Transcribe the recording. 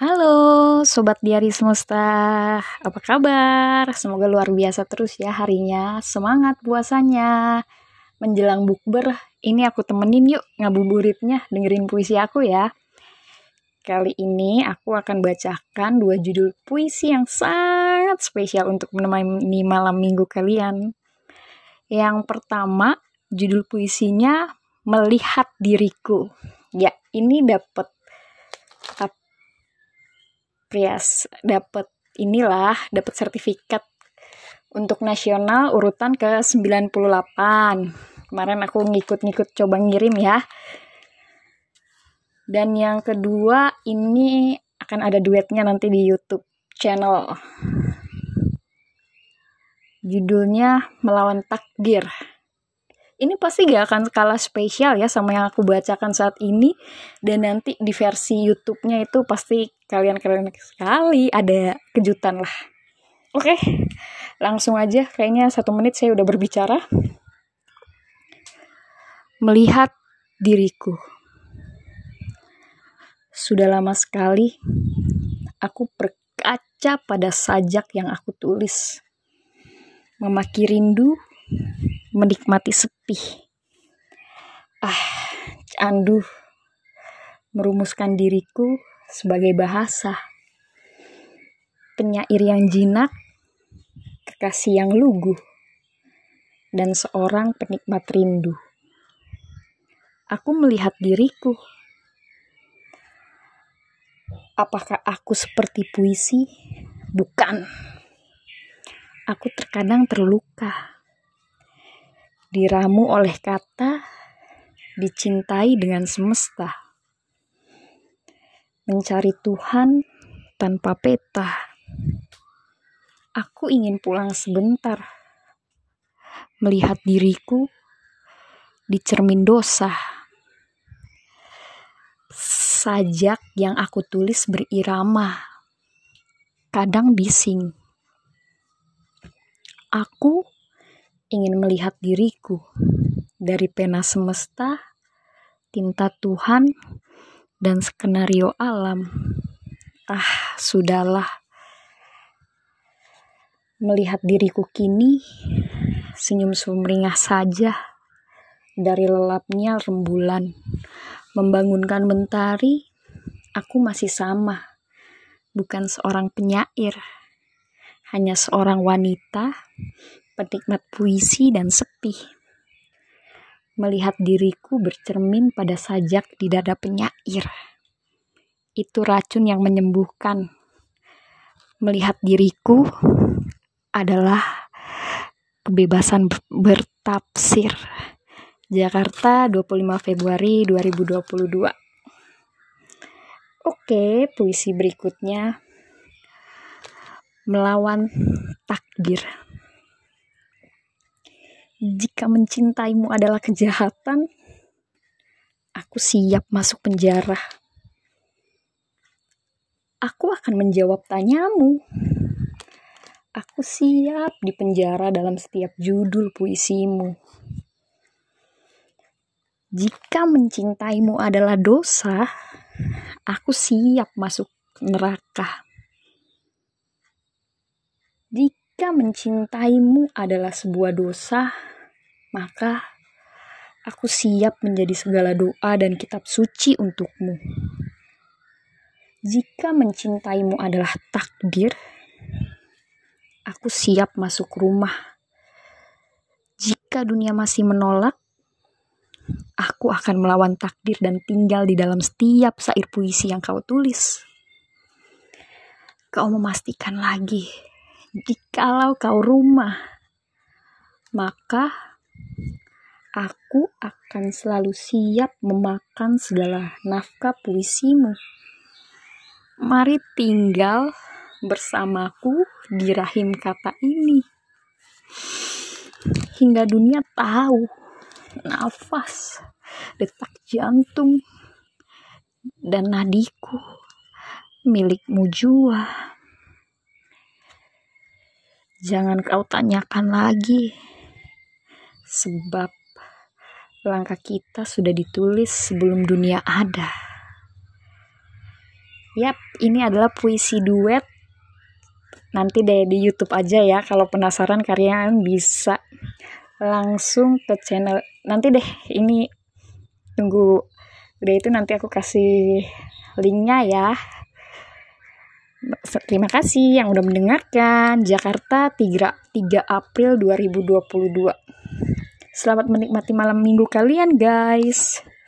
Halo Sobat Diari Semesta, apa kabar? Semoga luar biasa terus ya harinya, semangat puasanya. Menjelang bukber, ini aku temenin yuk ngabuburitnya, dengerin puisi aku ya. Kali ini aku akan bacakan dua judul puisi yang sangat spesial untuk menemani malam minggu kalian. Yang pertama, judul puisinya Melihat Diriku. Ya, ini dapat Prias dapat inilah dapat sertifikat untuk nasional urutan ke 98 kemarin aku ngikut-ngikut coba ngirim ya. Dan yang kedua ini akan ada duetnya nanti di YouTube channel. Judulnya melawan takdir ini pasti gak akan kalah spesial ya sama yang aku bacakan saat ini. Dan nanti di versi YouTube-nya itu pasti kalian keren sekali ada kejutan lah. Oke langsung aja. Kayaknya satu menit saya udah berbicara. Melihat diriku. Sudah lama sekali aku berkaca pada sajak yang aku tulis. Memaki rindu menikmati sepi. Ah, candu merumuskan diriku sebagai bahasa. Penyair yang jinak, kekasih yang lugu, dan seorang penikmat rindu. Aku melihat diriku. Apakah aku seperti puisi? Bukan. Aku terkadang terluka diramu oleh kata, dicintai dengan semesta. Mencari Tuhan tanpa peta. Aku ingin pulang sebentar, melihat diriku di cermin dosa. Sajak yang aku tulis berirama, kadang bising. Aku ingin melihat diriku dari pena semesta, tinta Tuhan, dan skenario alam. Ah, sudahlah. Melihat diriku kini, senyum sumringah saja dari lelapnya rembulan. Membangunkan mentari, aku masih sama. Bukan seorang penyair, hanya seorang wanita penikmat puisi dan sepi. Melihat diriku bercermin pada sajak di dada penyair. Itu racun yang menyembuhkan. Melihat diriku adalah kebebasan bertafsir. Jakarta 25 Februari 2022. Oke, puisi berikutnya melawan takdir. Jika mencintaimu adalah kejahatan, aku siap masuk penjara. Aku akan menjawab tanyamu. Aku siap di penjara dalam setiap judul puisimu. Jika mencintaimu adalah dosa, aku siap masuk neraka. Jika mencintaimu adalah sebuah dosa, maka aku siap menjadi segala doa dan kitab suci untukmu. Jika mencintaimu adalah takdir, aku siap masuk rumah. Jika dunia masih menolak, aku akan melawan takdir dan tinggal di dalam setiap sair puisi yang kau tulis. Kau memastikan lagi, jikalau kau rumah, maka Aku akan selalu siap memakan segala nafkah puisimu. Mari tinggal bersamaku di rahim kata ini. Hingga dunia tahu nafas, detak jantung, dan nadiku milikmu jua. Jangan kau tanyakan lagi, sebab Langkah kita sudah ditulis sebelum dunia ada. Yap, ini adalah puisi duet. Nanti deh di YouTube aja ya. Kalau penasaran kalian bisa langsung ke channel. Nanti deh ini tunggu udah itu nanti aku kasih linknya ya. Terima kasih yang udah mendengarkan. Jakarta 3, 3 April 2022. Selamat menikmati malam minggu kalian guys.